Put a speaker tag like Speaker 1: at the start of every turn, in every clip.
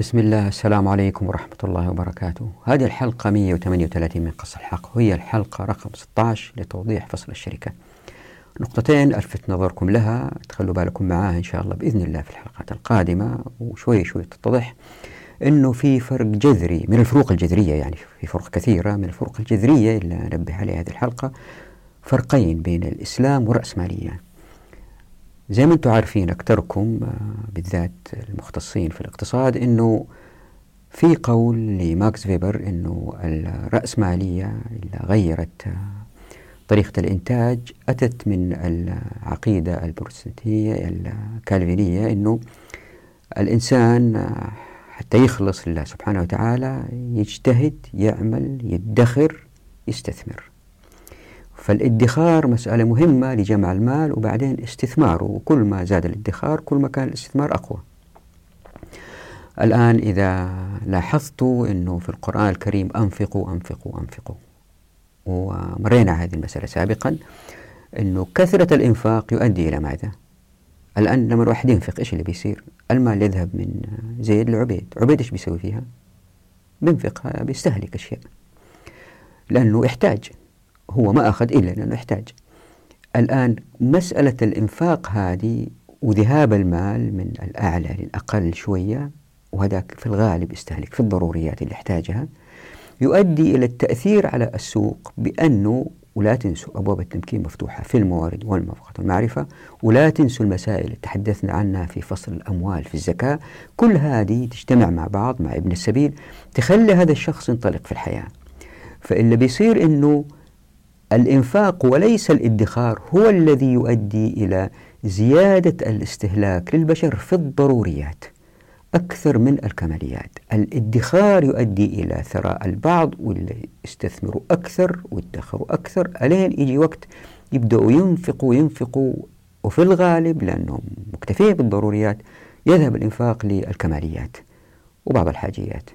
Speaker 1: بسم الله السلام عليكم ورحمة الله وبركاته. هذه الحلقة 138 من قص الحق. وهي الحلقة رقم 16 لتوضيح فصل الشركة. نقطتين ألفت نظركم لها تخلوا بالكم معاها إن شاء الله بإذن الله في الحلقات القادمة وشوي شوي تتضح أنه في فرق جذري من الفروق الجذرية يعني في فروق كثيرة من الفروق الجذرية اللي أنبه عليها هذه الحلقة فرقين بين الإسلام والرأسمالية. زي ما أنتم عارفين أكثركم آه، بالذات المختصين في الاقتصاد أنه في قول لماكس فيبر أنه الرأسمالية اللي غيرت آه، طريقة الإنتاج أتت من العقيدة البروتستانتية الكالفينية أنه الإنسان آه، حتى يخلص لله سبحانه وتعالى يجتهد يعمل يدخر يستثمر. فالادخار مسألة مهمة لجمع المال وبعدين استثماره وكل ما زاد الادخار كل ما كان الاستثمار أقوى الآن إذا لاحظتوا أنه في القرآن الكريم أنفقوا أنفقوا أنفقوا ومرينا هذه المسألة سابقا أنه كثرة الإنفاق يؤدي إلى ماذا؟ الآن لما الواحد ينفق إيش اللي بيصير؟ المال يذهب من زيد لعبيد عبيد إيش بيسوي فيها؟ بينفقها بيستهلك أشياء لأنه يحتاج هو ما أخذ إلا لأنه يحتاج. الآن مسألة الإنفاق هذه وذهاب المال من الأعلى للأقل شوية وهذاك في الغالب يستهلك في الضروريات اللي يحتاجها يؤدي إلى التأثير على السوق بأنه ولا تنسوا أبواب التمكين مفتوحة في الموارد والموافقة والمعرفة ولا تنسوا المسائل اللي تحدثنا عنها في فصل الأموال في الزكاة. كل هذه تجتمع مع بعض مع ابن السبيل تخلي هذا الشخص ينطلق في الحياة. فاللي بيصير أنه الإنفاق وليس الإدخار هو الذي يؤدي إلى زيادة الاستهلاك للبشر في الضروريات أكثر من الكماليات. الإدخار يؤدي إلى ثراء البعض واللي يستثمروا أكثر ويدخروا أكثر. ألين يجي وقت يبدأوا ينفقوا ينفقوا وفي الغالب لأنهم مكتفين بالضروريات يذهب الإنفاق للكماليات وبعض الحاجيات.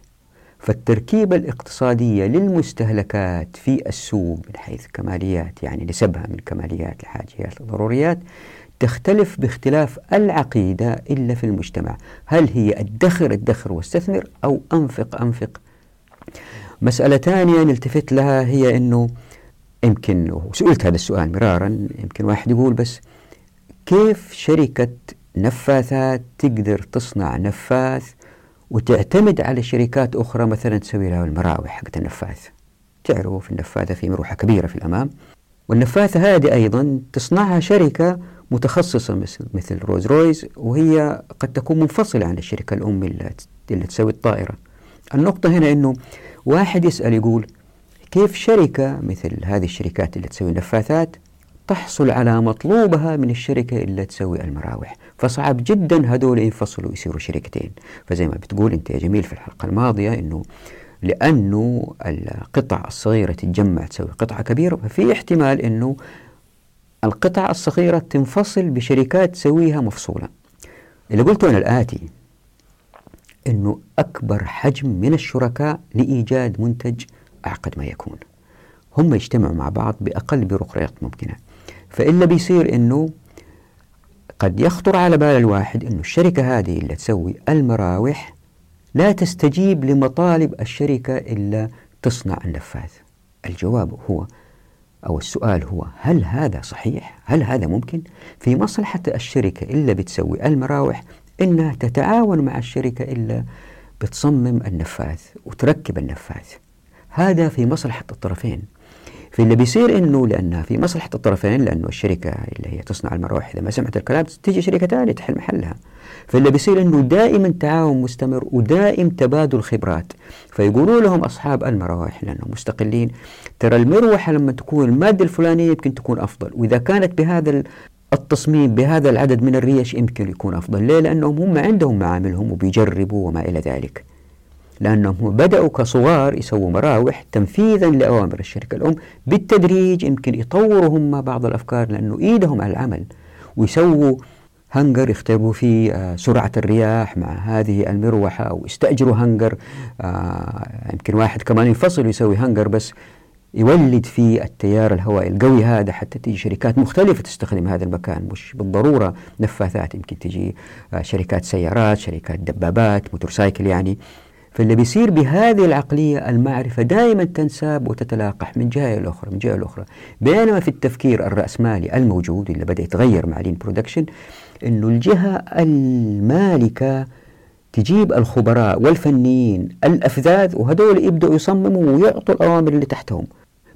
Speaker 1: فالتركيبة الاقتصادية للمستهلكات في السوق من حيث كماليات يعني نسبها من كماليات لحاجيات لضروريات تختلف باختلاف العقيدة إلا في المجتمع. هل هي ادخر ادخر واستثمر أو أنفق أنفق؟ مسألة ثانية نلتفت لها هي أنه يمكن سئلت هذا السؤال مرارا يمكن واحد يقول بس كيف شركة نفاثات تقدر تصنع نفاث وتعتمد على شركات أخرى مثلا تسوي لها المراوح حقت النفاث تعرفوا في النفاثة في مروحة كبيرة في الأمام. والنفاثة هذه أيضا تصنعها شركة متخصصة مثل مثل روز رويز وهي قد تكون منفصلة عن الشركة الأم اللي, تسوي الطائرة. النقطة هنا أنه واحد يسأل يقول كيف شركة مثل هذه الشركات اللي تسوي نفاثات تحصل على مطلوبها من الشركة اللي تسوي المراوح. فصعب جدا هذول ينفصلوا يصيروا شركتين. فزي ما بتقول أنت يا جميل في الحلقة الماضية إنه لأنه القطع الصغيرة تتجمع تسوي قطعة كبيرة ففي احتمال أنه القطع الصغيرة تنفصل بشركات تسويها مفصولة. اللي قلته أنا الآتي أنه أكبر حجم من الشركاء لإيجاد منتج أعقد ما يكون. هم يجتمعوا مع بعض بأقل بيروقراطيات ممكنة فإلا بيصير أنه قد يخطر على بال الواحد أن الشركة هذه اللي تسوي المراوح لا تستجيب لمطالب الشركة إلا تصنع النفاذ الجواب هو أو السؤال هو هل هذا صحيح؟ هل هذا ممكن؟ في مصلحة الشركة إلا بتسوي المراوح إنها تتعاون مع الشركة إلا بتصمم النفاذ وتركب النفاذ هذا في مصلحة الطرفين فاللي بيصير إنه لانها في مصلحة الطرفين لأنه الشركة اللي هي تصنع المراوح إذا ما سمعت الكلام تيجي شركة ثانية تحل محلها. فاللي بيصير إنه دائما تعاون مستمر ودائم تبادل خبرات. فيقولوا لهم أصحاب المراوح لأنهم مستقلين ترى المروحة لما تكون المادة الفلانية يمكن تكون أفضل وإذا كانت بهذا التصميم بهذا العدد من الريش يمكن يكون أفضل. ليه؟ لأنهم هم عندهم معاملهم وبيجربوا وما إلى ذلك. لأنهم بدأوا كصغار يسووا مراوح تنفيذا لأوامر الشركة الأم بالتدريج يمكن يطوروا هم بعض الأفكار لأنه إيدهم على العمل ويسووا هنجر يختبروا فيه آه، سرعة الرياح مع هذه المروحة أو يستأجروا هنجر. آه، يمكن واحد كمان ينفصل ويسوي هنجر بس يولد فيه التيار الهوائي القوي هذا حتى تيجي شركات مختلفة تستخدم هذا المكان. مش بالضرورة نفاثات يمكن تجي آه، شركات سيارات شركات دبابات motorcycle يعني. فاللي بيصير بهذه العقلية المعرفة دائما تنساب وتتلاقح من جهة إلى الأخرى من جهة الأخرى بينما في التفكير الرأسمالي الموجود اللي بدأ يتغير مع lean production أنه الجهة المالكة تجيب الخبراء والفنيين الأفذاذ وهدول يبدأوا يصمموا ويعطوا الأوامر اللي تحتهم.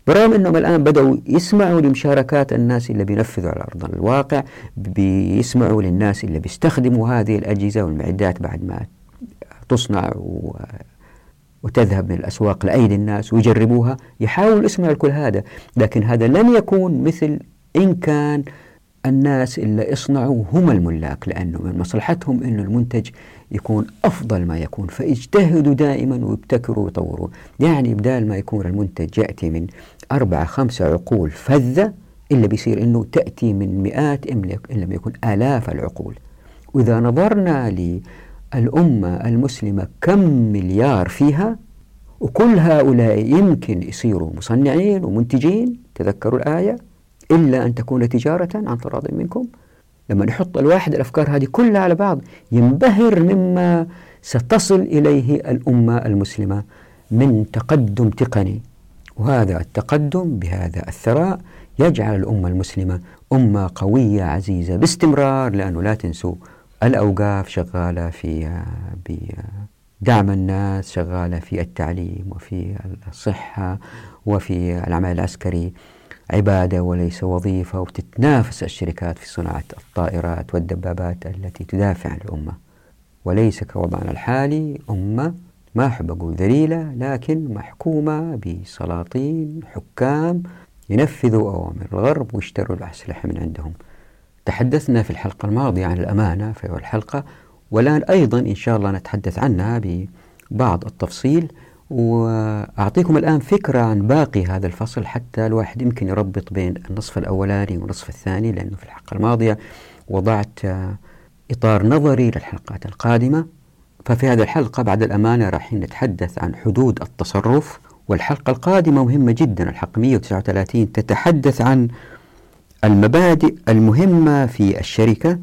Speaker 1: برغم أنهم الآن بدأوا يسمعوا لمشاركات الناس اللي بينفذوا على أرض الواقع بيسمعوا للناس اللي بيستخدموا هذه الأجهزة والمعدات بعد ما تصنع وتذهب من الأسواق لأيدي الناس ويجربوها يحاولوا يسمعوا كل هذا. لكن هذا لن يكون مثل إن كان الناس اللي يصنعوا هم الملاك لأنه من مصلحتهم أن المنتج يكون أفضل ما يكون. فاجتهدوا دائما وابتكروا ويطوروا يعني بدال ما يكون المنتج يأتي من أربعة خمسة عقول فذة إلا بيصير أنه تأتي من مئات إن لم يكن آلاف العقول. وإذا نظرنا للأمة المسلمة كم مليار فيها؟ وكل هؤلاء يمكن يصيروا مصنعين ومنتجين تذكروا الآية إلا أن تكون تجارة عن تراض منكم. لما نحط الواحد الأفكار هذه كلها على بعض ينبهر مما ستصل إليه الأمة المسلمة من تقدم تقني. وهذا التقدم بهذا الثراء يجعل الأمة المسلمة أمة قوية عزيزة باستمرار لأنه لا تنسوا الأوقاف شغالة في بدعم الناس شغالة في التعليم وفي الصحة وفي العمل العسكري عبادة وليس وظيفة وتتنافس الشركات في صناعة الطائرات والدبابات التي تدافع عن الأمة. وليس كوضعنا الحالي أمة ما أحب أقول ذليلة لكن محكومة بسلاطين حكام ينفذوا أوامر الغرب ويشتروا الأسلحة من عندهم. تحدثنا في الحلقة الماضية عن الأمانة في الحلقة والآن أيضا إن شاء الله نتحدث عنها ببعض التفصيل. وأعطيكم الآن فكرة عن باقي هذا الفصل حتى الواحد يمكن يربط بين النصف الأولاني والنصف الثاني لأنه في الحلقة الماضية وضعت إطار نظري للحلقات القادمة. ففي هذه الحلقة بعد الأمانة راح نتحدث عن حدود التصرف والحلقة القادمة مهمة جدا الحلقة 139 تتحدث عن المبادئ المهمة في الشركة.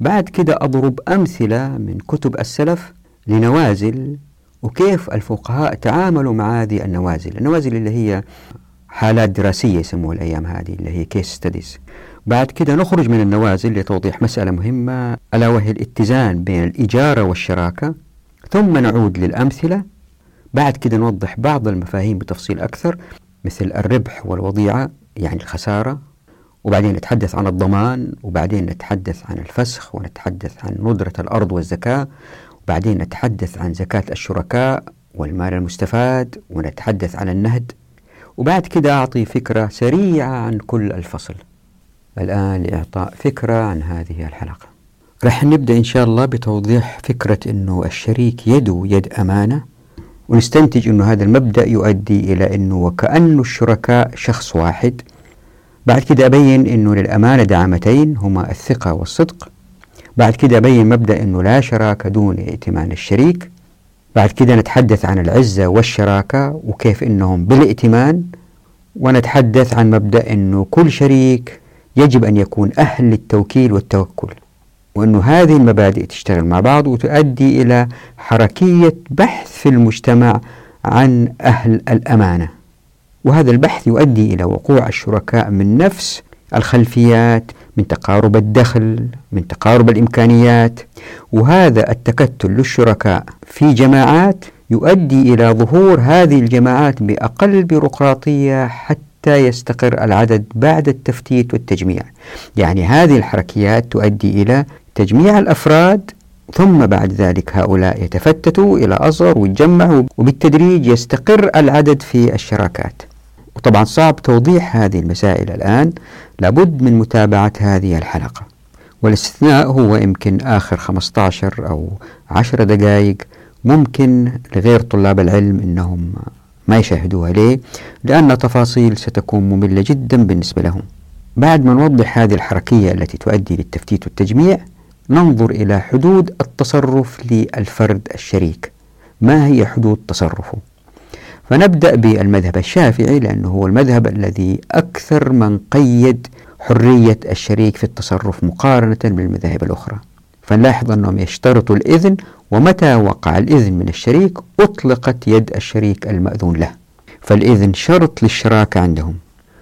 Speaker 1: بعد كده أضرب أمثلة من كتب السلف لنوازل وكيف الفقهاء تعاملوا مع هذه النوازل. النوازل اللي هي حالات دراسية يسموها الأيام هذه اللي هي كيس ستديز بعد كده نخرج من النوازل لتوضيح مسألة مهمة ألا وهي الاتزان بين الإجارة والشراكة. ثم نعود للأمثلة. بعد كده نوضح بعض المفاهيم بتفصيل أكثر مثل الربح والوضيعة يعني الخسارة. وبعدين نتحدث عن الضمان وبعدين نتحدث عن الفسخ ونتحدث عن ندرة الأرض والزكاة بعدين نتحدث عن زكاة الشركاء والمال المستفاد ونتحدث عن النهد. وبعد كده أعطي فكرة سريعة عن كل الفصل. الآن لإعطاء فكرة عن هذه الحلقة. رح نبدأ إن شاء الله بتوضيح فكرة أنه الشريك يده يد أمانة ونستنتج أنه هذا المبدأ يؤدي إلى أنه وكأن الشركاء شخص واحد بعد كده أبين أنه للأمانة دعامتين هما الثقة والصدق. بعد كده أبين مبدأ أنه لا شراكة دون ائتمان الشريك. بعد كده نتحدث عن العزة والشراكة وكيف أنهم بالائتمان. ونتحدث عن مبدأ أنه كل شريك يجب أن يكون أهل للتوكيل والتوكل. وأنه هذه المبادئ تشتغل مع بعض وتؤدي إلى حركية بحث في المجتمع عن أهل الأمانة. وهذا البحث يؤدي إلى وقوع الشركاء من نفس الخلفيات من تقارب الدخل من تقارب الإمكانيات. وهذا التكتل للشركاء في جماعات يؤدي إلى ظهور هذه الجماعات بأقل بيروقراطية حتى يستقر العدد بعد التفتيت والتجميع. يعني هذه الحركيات تؤدي إلى تجميع الأفراد ثم بعد ذلك هؤلاء يتفتتوا إلى أصغر ويتجمعوا وبالتدريج يستقر العدد في الشراكات. وطبعا صعب توضيح هذه المسائل الآن. لابد من متابعة هذه الحلقة. والاستثناء هو يمكن آخر 15 أو 10 دقائق. ممكن لغير طلاب العلم أنهم ما يشاهدوها ليه؟ لأن تفاصيل ستكون مملة جدا بالنسبة لهم. بعد ما نوضح هذه الحركية التي تؤدي للتفتيت والتجميع ننظر إلى حدود التصرف للفرد الشريك. ما هي حدود تصرفه؟ فنبدأ بالمذهب الشافعي لأنه هو المذهب الذي أكثر من قيد حرية الشريك في التصرف مقارنة بالمذاهب الأخرى. فنلاحظ أنهم يشترطوا الإذن ومتى وقع الإذن من الشريك أطلقت يد الشريك المأذون له. فالإذن شرط للشراكة عندهم.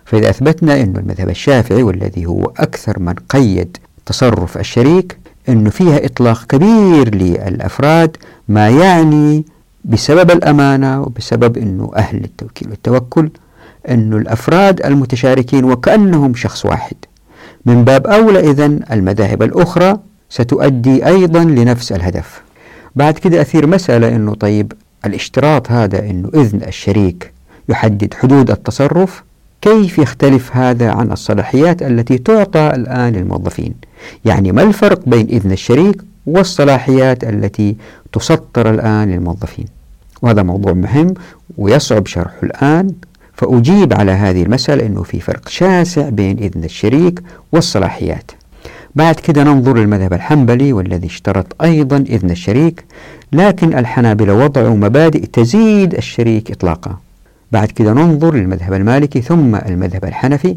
Speaker 1: فإذا أثبتنا أن المذهب الشافعي والذي هو أكثر من قيد تصرف الشريك أنه فيها إطلاق كبير للأفراد ما يعني بسبب الأمانة وبسبب أنه أهل التوكيل والتوكل أنه الأفراد المتشاركين وكأنهم شخص واحد. من باب أولى إذن المذاهب الأخرى ستؤدي أيضا لنفس الهدف. بعد كده أثير مسألة أنه طيب الاشتراط هذا أنه إذن الشريك يحدد حدود التصرف كيف يختلف هذا عن الصلاحيات التي تعطى الآن للموظفين؟ يعني ما الفرق بين إذن الشريك والصلاحيات التي تسطر الآن للموظفين. وهذا موضوع مهم ويصعب شرحه الآن فأجيب على هذه المسألة أنه في فرق شاسع بين إذن الشريك والصلاحيات. بعد كده ننظر للمذهب الحنبلي والذي اشترط أيضا إذن الشريك لكن الحنابلة وضعوا مبادئ تزيد الشريك إطلاقا. بعد كده ننظر للمذهب المالكي ثم المذهب الحنفي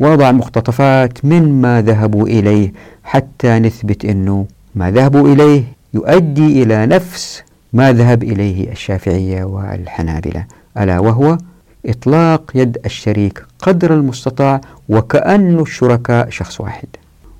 Speaker 1: وضع مقتطفات مما ذهبوا إليه حتى نثبت أنه ما ذهبوا إليه يؤدي إلى نفس ما ذهب إليه الشافعية والحنابلة ألا وهو إطلاق يد الشريك قدر المستطاع وكأن الشركاء شخص واحد.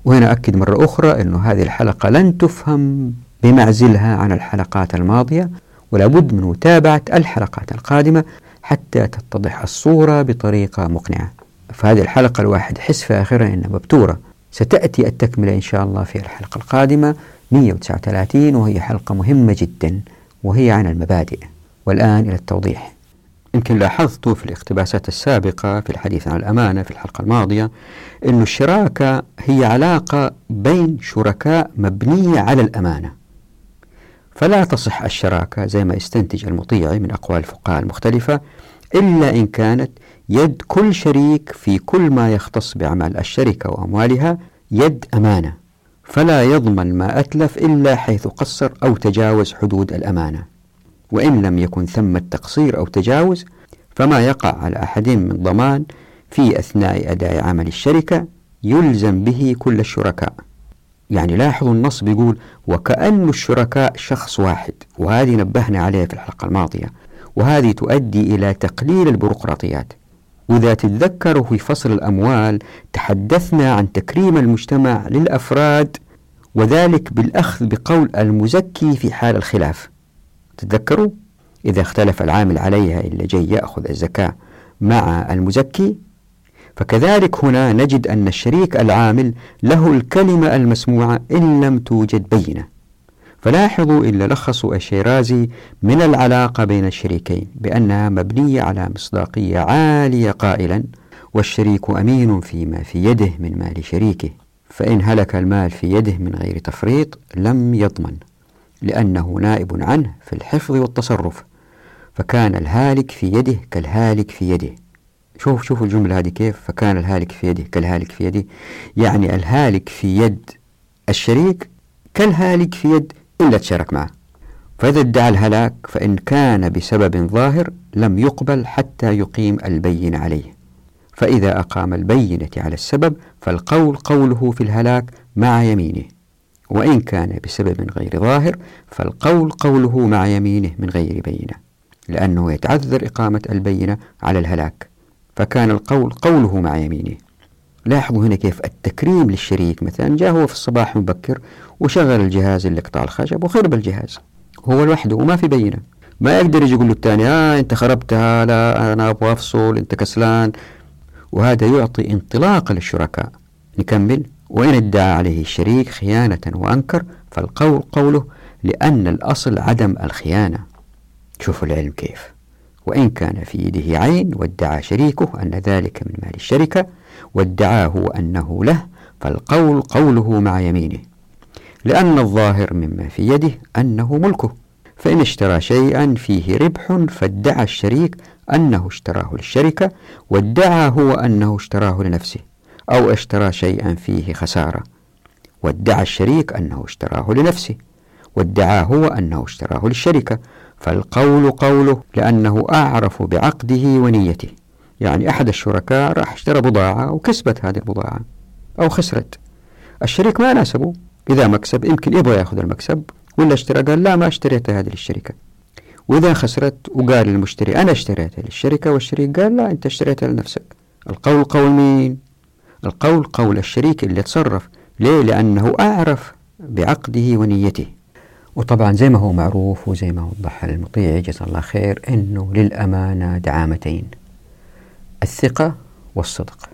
Speaker 1: وهنا أكد مرة أخرى أن هذه الحلقة لن تفهم بمعزلها عن الحلقات الماضية ولا بد من متابعة الحلقات القادمة حتى تتضح الصورة بطريقة مقنعة. فهذه الحلقة الواحد حس في آخرها إنها مبتورة. ستأتي التكملة إن شاء الله في الحلقة القادمة 139 وهي حلقة مهمة جدا وهي عن المبادئ والآن إلى التوضيح. يمكن لاحظت في الاقتباسات السابقة في الحديث عن الأمانة في الحلقة الماضية أن الشراكة هي علاقة بين شركاء مبنية على الأمانة. فلا تصح الشراكة زي ما استنتج المطيعي من أقوال الفقهاء المختلفة إلا إن كانت يد كل شريك في كل ما يختص بأعمال الشركة وأموالها يد أمانة. فلا يضمن ما أتلف إلا حيث قصر أو تجاوز حدود الأمانة. وإن لم يكن ثم التقصير أو تجاوز فما يقع على أحد من ضمان في أثناء أداء عمل الشركة يلزم به كل الشركاء. يعني لاحظوا النص بيقول وكأن الشركاء شخص واحد وهذه نبهنا عليها في الحلقة الماضية. وهذه تؤدي إلى تقليل البيروقراطيات. وإذا تتذكروا في فصل الأموال تحدثنا عن تكريم المجتمع للأفراد وذلك بالأخذ بقول المزكي في حال الخلاف. تتذكروا؟ إذا اختلف العامل عليها اللي جاي يأخذ الزكاة مع المزكي. فكذلك هنا نجد أن الشريك العامل له الكلمة المسموعة إن لم توجد بينة. فلاحظوا إلا لخصوا الشيرازي من العلاقة بين الشريكين بأنها مبنية على مصداقية عالية قائلا والشريك أمين فيما في يده من مال شريكه فإن هلك المال في يده من غير تفريط لم يضمن لأنه نائب عنه في الحفظ والتصرف فكان الهالك في يده كالهالك في يده. شوف شوف الجملة هذه كيف فكان الهالك في يده كالهالك في يده يعني الهالك في يد الشريك كالهالك في يد إلا تشارك معه. فإذا ادعى الهلاك فإن كان بسبب ظاهر لم يقبل حتى يقيم البين عليه. فإذا أقام البينة على السبب فالقول قوله في الهلاك مع يمينه. وإن كان بسبب غير ظاهر فالقول قوله مع يمينه من غير بينة. لأنه يتعذر إقامة البينة على الهلاك. فكان القول قوله مع يمينه. لاحظوا هنا كيف التكريم للشريك مثلا جاء هو في الصباح مبكر وشغل الجهاز اللي قطع الخشب وخرب الجهاز. هو لوحده وما في بينة. ما يقدر يجي يقول له الثاني آه أنت خربتها لا أنا أبغى أفصل أنت كسلان. وهذا يعطي انطلاق للشركاء. نكمل. وإن ادعى عليه الشريك خيانة وأنكر فالقول قوله لأن الأصل عدم الخيانة. شوفوا العلم كيف. وإن كان في يده عين وادعى شريكه أن ذلك من مال الشركة وادعاه أنه له فالقول قوله مع يمينه لأن الظاهر مما في يده أنه ملكه. فإن اشترى شيئا فيه ربح فادعى الشريك أنه اشتراه للشركة وادعى هو أنه اشتراه لنفسه أو اشترى شيئا فيه خسارة. وادعى الشريك أنه اشتراه لنفسه وادعاه هو أنه اشتراه للشركة. فالقول قوله لأنه أعرف بعقده ونيته. يعني أحد الشركاء راح اشترى بضاعة وكسبت هذه البضاعة أو خسرت. الشريك ما ناسبه. إذا مكسب يمكن يبغى يأخذ المكسب ولا اشترى؟ قال لا ما اشتريت هذه للشركة. وإذا خسرت وقال للمشتري أنا اشتريتها للشركة والشريك قال لا أنت اشتريتها لنفسك. القول قول مين؟ القول قول الشريك اللي تصرف ليه؟ لأنه أعرف بعقده ونيته. وطبعا زي ما هو معروف وزي ما وضح المطيع جزاه الله خير أنه للأمانة دعامتين. الثقة والصدق.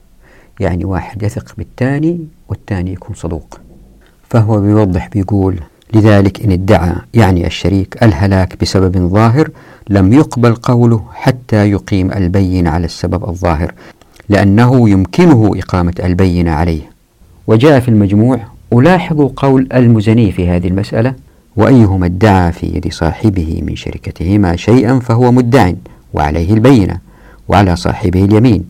Speaker 1: يعني واحد يثق بالثاني والثاني يكون صدوق. فهو بيوضح بيقول لذلك إن ادعى يعني الشريك الهلاك بسبب ظاهر لم يقبل قوله حتى يقيم البين على السبب الظاهر لأنه يمكنه إقامة البينة عليه. وجاء في المجموع ألاحظ قول المزني في هذه المسألة وأيهما ادعى في يد صاحبه من شركتهما شيئا فهو مدع وعليه البينة. وعلى صاحبه اليمين.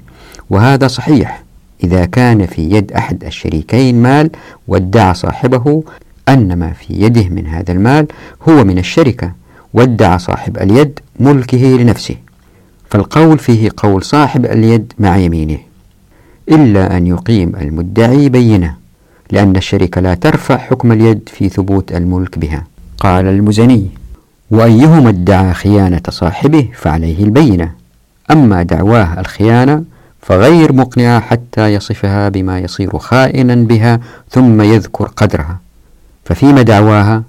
Speaker 1: وهذا صحيح. إذا كان في يد أحد الشريكين مال وادعى صاحبه أن ما في يده من هذا المال هو من الشركة وادعى صاحب اليد ملكه لنفسه. فالقول فيه قول صاحب اليد مع يمينه. إلا أن يقيم المدعي بينة لأن الشركة لا ترفع حكم اليد في ثبوت الملك بها. قال المزني وأيهما ادعى خيانة صاحبه فعليه البينة؟ أما دعواه الخيانة فغير مقنعة حتى يصفها بما يصير خائنا بها ثم يذكر قدرها. ففيما دعواها؟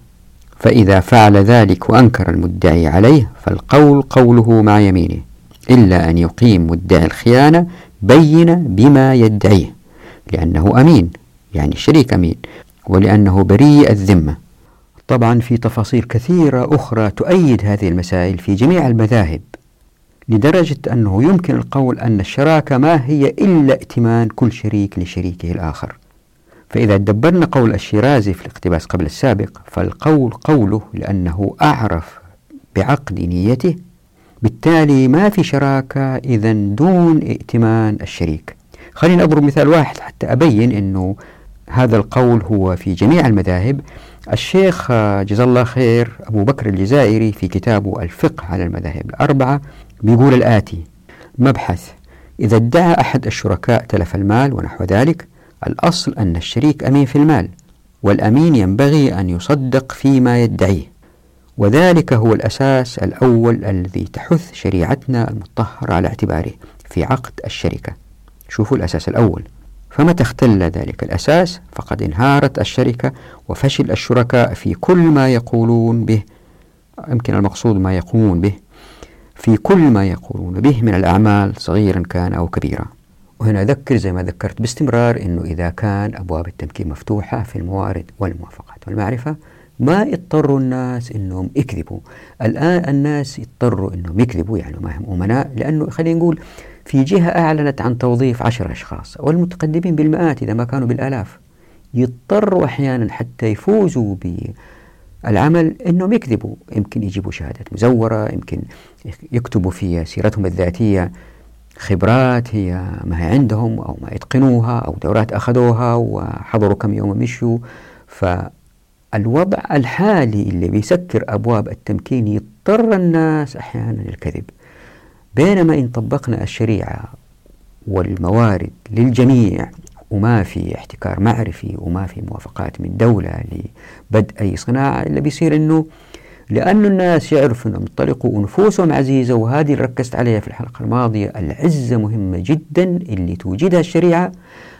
Speaker 1: فإذا فعل ذلك وأنكر المدعي عليه فالقول قوله مع يمينه إلا أن يقيم مدعي الخيانة بين بما يدعيه لأنه أمين يعني الشريك أمين ولأنه بريء الذمة. طبعا في تفاصيل كثيرة أخرى تؤيد هذه المسائل في جميع المذاهب. لدرجة أنه يمكن القول أن الشراكة ما هي إلا ائتمان كل شريك لشريكه الآخر. فإذا دبرنا قول الشيرازي في الاقتباس قبل السابق فالقول قوله لأنه أعرف بعقد نيته بالتالي ما في شراكة إذا دون ائتمان الشريك. خلينا أضرب مثال واحد حتى أبين أنه هذا القول هو في جميع المذاهب. الشيخ جزا الله خير أبو بكر الجزائري في كتابه الفقه على المذاهب الأربعة بيقول الآتي مبحث. إذا ادعى أحد الشركاء تلف المال ونحو ذلك الأصل أن الشريك أمين في المال والأمين ينبغي أن يصدق فيما يدعيه. وذلك هو الأساس الأول الذي تحث شريعتنا المطهرة على اعتباره في عقد الشركة. شوفوا الأساس الأول. فمتى اختل ذلك الأساس؟ فقد انهارت الشركة وفشل الشركاء في كل ما يقولون به يمكن المقصود ما يقومون به. في كل ما يقولون به من الأعمال صغيرا كان أو كبيرا. وهنا أذكر زي ما ذكرت باستمرار أنه إذا كان أبواب التمكين مفتوحة في الموارد والموافقات والمعرفة ما يضطروا الناس إنهم يكذبوا. الآن الناس يضطروا إنهم يكذبوا يعني ما هم أمناء لأنه خلينا نقول في جهة أعلنت عن توظيف عشر أشخاص والمتقدمين بالمئات إذا ما كانوا بالآلاف. يضطروا أحيانا حتى يفوزوا بالعمل إنهم يكذبوا. يمكن يجيبوا شهادات مزورة يمكن يكتبوا في سيرتهم الذاتية خبرات هي ما هي عندهم أو ما يتقنوها أو دورات أخذوها وحضروا كم يوم مشوا فالوضع الحالي اللي بيسكر أبواب التمكين يضطر الناس أحيانا للكذب. بينما إن طبقنا الشريعة والموارد للجميع وما في احتكار معرفي وما في موافقات من دولة لبدء أي صناعة اللي بيصير أنه لأن الناس يعرفوا أنهم ينطلقوا ونفوسهم عزيزة وهذه اللي ركزت عليها في الحلقة الماضية. العزة مهمة جدا اللي توجدها الشريعة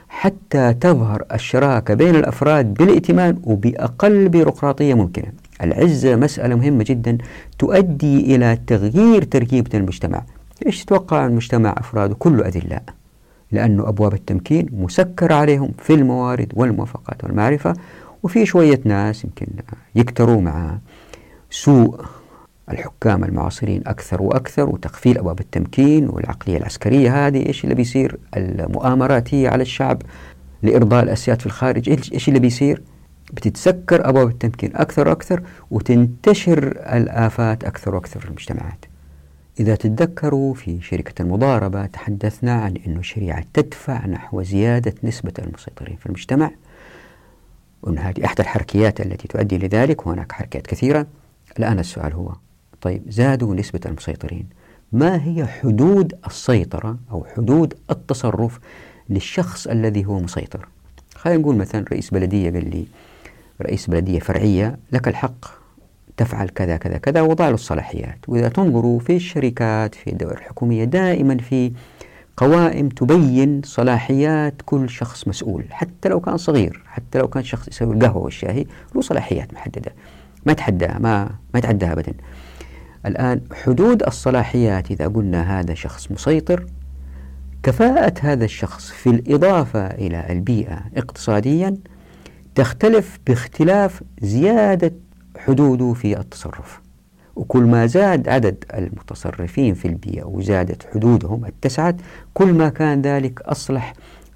Speaker 1: حتى تظهر الشراكة بين الأفراد بالائتمان وبأقل بيروقراطية ممكنة. العزة مسألة مهمة جدا تؤدي إلى تغيير تركيبة المجتمع. إيش تتوقع المجتمع أفراده كله أذلاء لأنه أبواب التمكين مسكرة عليهم في الموارد والموافقات والمعرفة وفي شوية ناس يمكن يكتروا مع سوء الحكام المعاصرين أكثر وأكثر وتقفيل أبواب التمكين والعقلية العسكرية هذه إيش اللي بيصير؟ المؤامرات هي على الشعب لإرضاء الأسياد في الخارج إيش اللي بيصير؟ بتتسكر أبواب التمكين أكثر وأكثر وتنتشر الآفات أكثر وأكثر في المجتمعات. إذا تتذكروا في شركة المضاربة تحدثنا عن أن الشريعة تدفع نحو زيادة نسبة المسيطرين في المجتمع وأن هذه أحد الحركيات التي تؤدي لذلك وهناك حركات كثيرة. الآن السؤال هو طيب زادوا نسبة المسيطرين. ما هي حدود السيطرة أو حدود التصرف للشخص الذي هو مسيطر؟ خلينا نقول مثلا رئيس بلدية قال لي رئيس بلدية فرعية لك الحق تفعل كذا كذا كذا وضع له الصلاحيات. وإذا تنظروا في الشركات في الدول الحكومية دائما في قوائم تبين صلاحيات كل شخص مسؤول حتى لو كان صغير حتى لو كان شخص يسوي القهوة والشاهي له صلاحيات محددة. ما يتحداها ما ما يتعداها أبدا. الآن حدود الصلاحيات إذا قلنا هذا شخص مسيطر كفاءة هذا الشخص في الإضافة إلى البيئة اقتصاديا تختلف باختلاف زيادة حدوده في التصرف. وكل ما زاد عدد المتصرفين في البيئة وزادت حدودهم اتسعت كل ما كان ذلك أصلح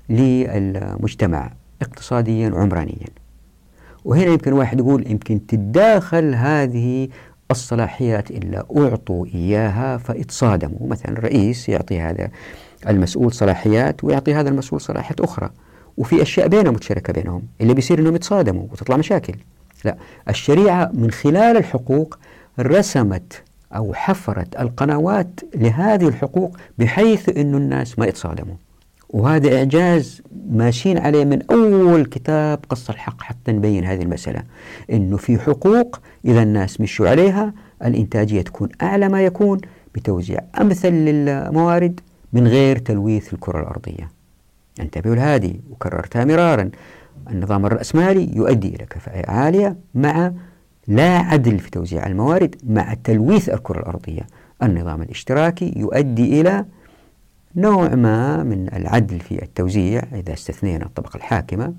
Speaker 1: للمجتمع اقتصاديا وعمرانيا. وهنا يمكن واحد يقول يمكن تتداخل هذه الصلاحيات إلا أعطوا إياها فإتصادموا. مثلا الرئيس يعطي هذا المسؤول صلاحيات ويعطي هذا المسؤول صلاحيات أخرى. وفي أشياء بينهم متشاركة بينهم. اللي بيصير أنهم يتصادموا وتطلع مشاكل. لا الشريعة من خلال الحقوق رسمت أو حفرت القنوات لهذه الحقوق بحيث أن الناس ما يتصادموا. وهذا إعجاز ماشيين عليه من أول كتاب قص الحق حتى نبين هذه المسألة. أنه في حقوق إذا الناس مشوا عليها الإنتاجية تكون أعلى ما يكون بتوزيع أمثل للموارد من غير تلويث الكرة الأرضية. انتبهوا لهذه وكررتها مرارا. النظام الرأسمالي يؤدي إلى كفاءة عالية مع لا عدل في توزيع الموارد مع تلويث الكرة الأرضية. النظام الاشتراكي يؤدي إلى نوع ما من العدل في التوزيع إذا استثنينا الطبقة الحاكمة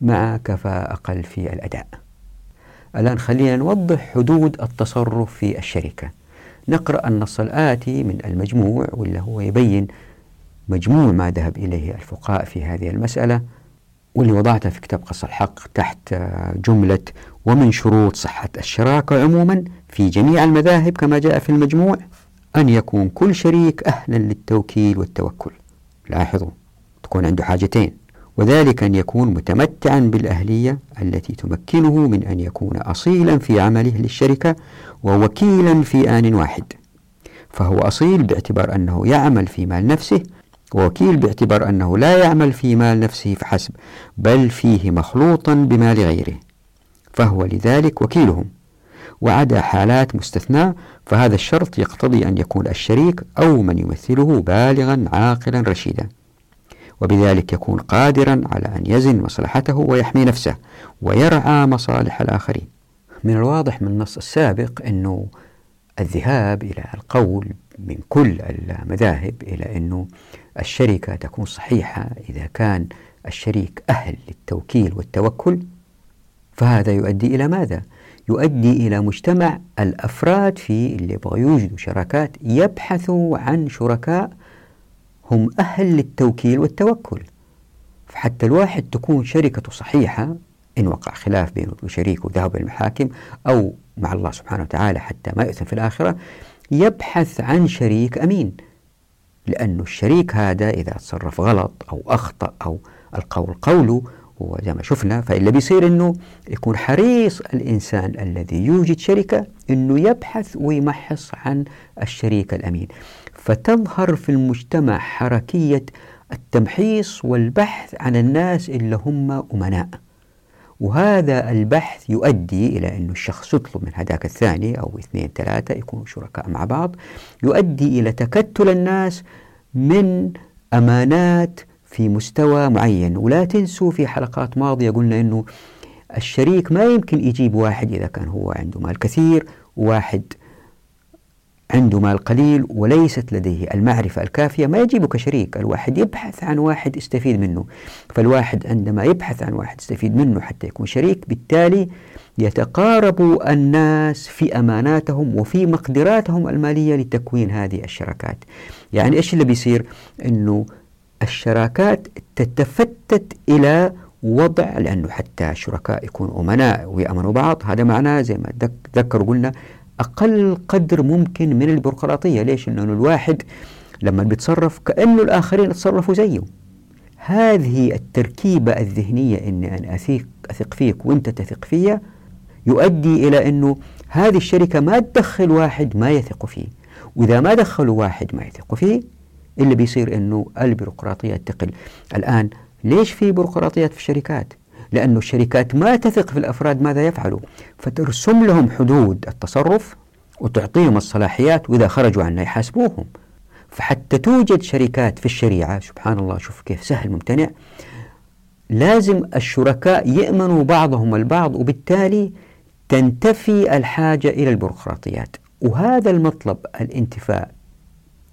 Speaker 1: مع كفاءة أقل في الأداء. الآن خلينا نوضح حدود التصرف في الشركة. نقرأ النص الآتي من المجموع واللي هو يبين مجموع ما ذهب إليه الفقهاء في هذه المسألة واللي وضعتها في كتاب قص الحق تحت جملة ومن شروط صحة الشراكة عموما في جميع المذاهب كما جاء في المجموع. أن يكون كل شريك أهلا للتوكيل والتوكل. لاحظوا تكون عنده حاجتين وذلك أن يكون متمتعا بالأهلية التي تمكنه من أن يكون أصيلا في عمله للشركة ووكيلا في آن واحد. فهو أصيل باعتبار أنه يعمل في مال نفسه ووكيل باعتبار أنه لا يعمل في مال نفسه فحسب بل فيه مخلوطا بمال غيره. فهو لذلك وكيلهم. وعدا حالات مستثناة فهذا الشرط يقتضي أن يكون الشريك أو من يمثله بالغا عاقلا رشيدا وبذلك يكون قادرا على أن يزن مصلحته ويحمي نفسه ويرعى مصالح الآخرين من الواضح من النص السابق أنه الذهاب إلى القول من كل المذاهب إلى أنه الشركة تكون صحيحة إذا كان الشريك أهل للتوكيل والتوكل فهذا يؤدي إلى ماذا؟ يؤدي إلى مجتمع الأفراد فيه اللي يبغوا يوجدوا شراكات يبحثوا عن شركاء هم أهل للتوكيل والتوكل. فحتى الواحد تكون شركته صحيحة إن وقع خلاف بينه وشريكه وذهب المحاكم أو مع الله سبحانه وتعالى حتى ما يؤثم في الآخرة يبحث عن شريك أمين. لأن الشريك هذا إذا تصرف غلط أو أخطأ أو القول قوله وزي ما شفنا. فإلا بيصير أنه يكون حريص الإنسان الذي يوجد شركة أنه يبحث ويمحص عن الشريك الأمين. فتظهر في المجتمع حركية التمحيص والبحث عن الناس اللي هم أمناء. وهذا البحث يؤدي إلى أن الشخص يطلب من هذاك الثاني أو اثنين ثلاثة يكونوا شركاء مع بعض يؤدي إلى تكتل الناس من أمانات في مستوى معين. ولا تنسوا في حلقات ماضية قلنا أنه الشريك ما يمكن يجيب واحد إذا كان هو عنده مال كثير وواحد عنده مال قليل وليست لديه. المعرفة الكافية ما يجيبه كشريك الواحد يبحث عن واحد يستفيد منه. فالواحد عندما يبحث عن واحد يستفيد منه حتى يكون شريك بالتالي يتقارب الناس في أماناتهم وفي مقدراتهم المالية لتكوين هذه الشراكات. يعني إيش اللي بيصير؟ أنه الشراكات تتفتت إلى وضع لأنه حتى الشركاء يكونوا أمناء ويأمنوا بعض. هذا معناه زي ما ذكروا قلنا أقل قدر ممكن من البيروقراطية. ليش؟ لأنه الواحد لما بيتصرف كأنه الآخرين تصرفوا زيه. هذه التركيبة الذهنية إني أنا أثق, أثق فيك وأنت تثق فيا يؤدي إلى أنه هذه الشركة ما تدخل واحد ما يثق فيه. وإذا ما دخلوا واحد ما يثق فيه اللي بيصير أنه البيروقراطية تقل. الآن ليش في بيروقراطيات في الشركات؟ لأن الشركات ما تثق في الأفراد ماذا يفعلوا. فترسم لهم حدود التصرف وتعطيهم الصلاحيات وإذا خرجوا عنها يحاسبوهم. فحتى توجد شركات في الشريعة سبحان الله شوف كيف سهل ممتنع لازم الشركاء يأمنوا بعضهم البعض وبالتالي تنتفي الحاجة إلى البيروقراطيات. وهذا المطلب الانتفاء.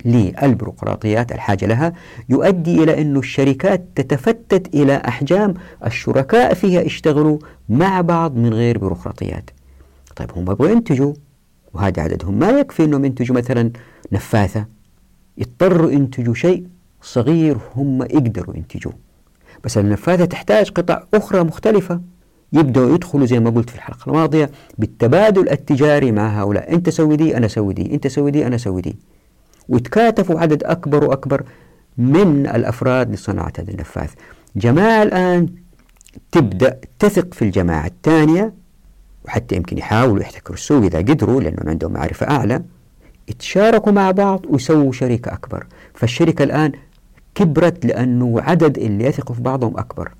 Speaker 1: للبيروقراطيات الحاجة لها يؤدي إلى أن الشركات تتفتت إلى أحجام الشركاء فيها يشتغلوا مع بعض من غير بيروقراطيات. طيب هم يبغوا ينتجوا وهذا عددهم ما يكفي أنهم ينتجوا مثلا نفاثة. يضطروا ينتجوا شيء صغير هم يقدروا ينتجوه. بس النفاثة تحتاج قطع أخرى مختلفة. يبدأوا يدخلوا زي ما قلت في الحلقة الماضية بالتبادل التجاري مع هؤلاء. أنت سوي دي أنا سوي دي أنت سوي دي أنا سوي دي. وتكاتفوا عدد أكبر وأكبر من الأفراد لصناعة هذا النفاث جماعة الآن تبدأ تثق في الجماعة الثانية وحتى يمكن يحاولوا يحتكروا السوق إذا قدروا لأنهم عندهم معرفة أعلى يتشاركوا مع بعض ويسووا شركة أكبر. فالشركة الآن كبرت لأنه عدد اللي يثقوا في بعضهم أكبر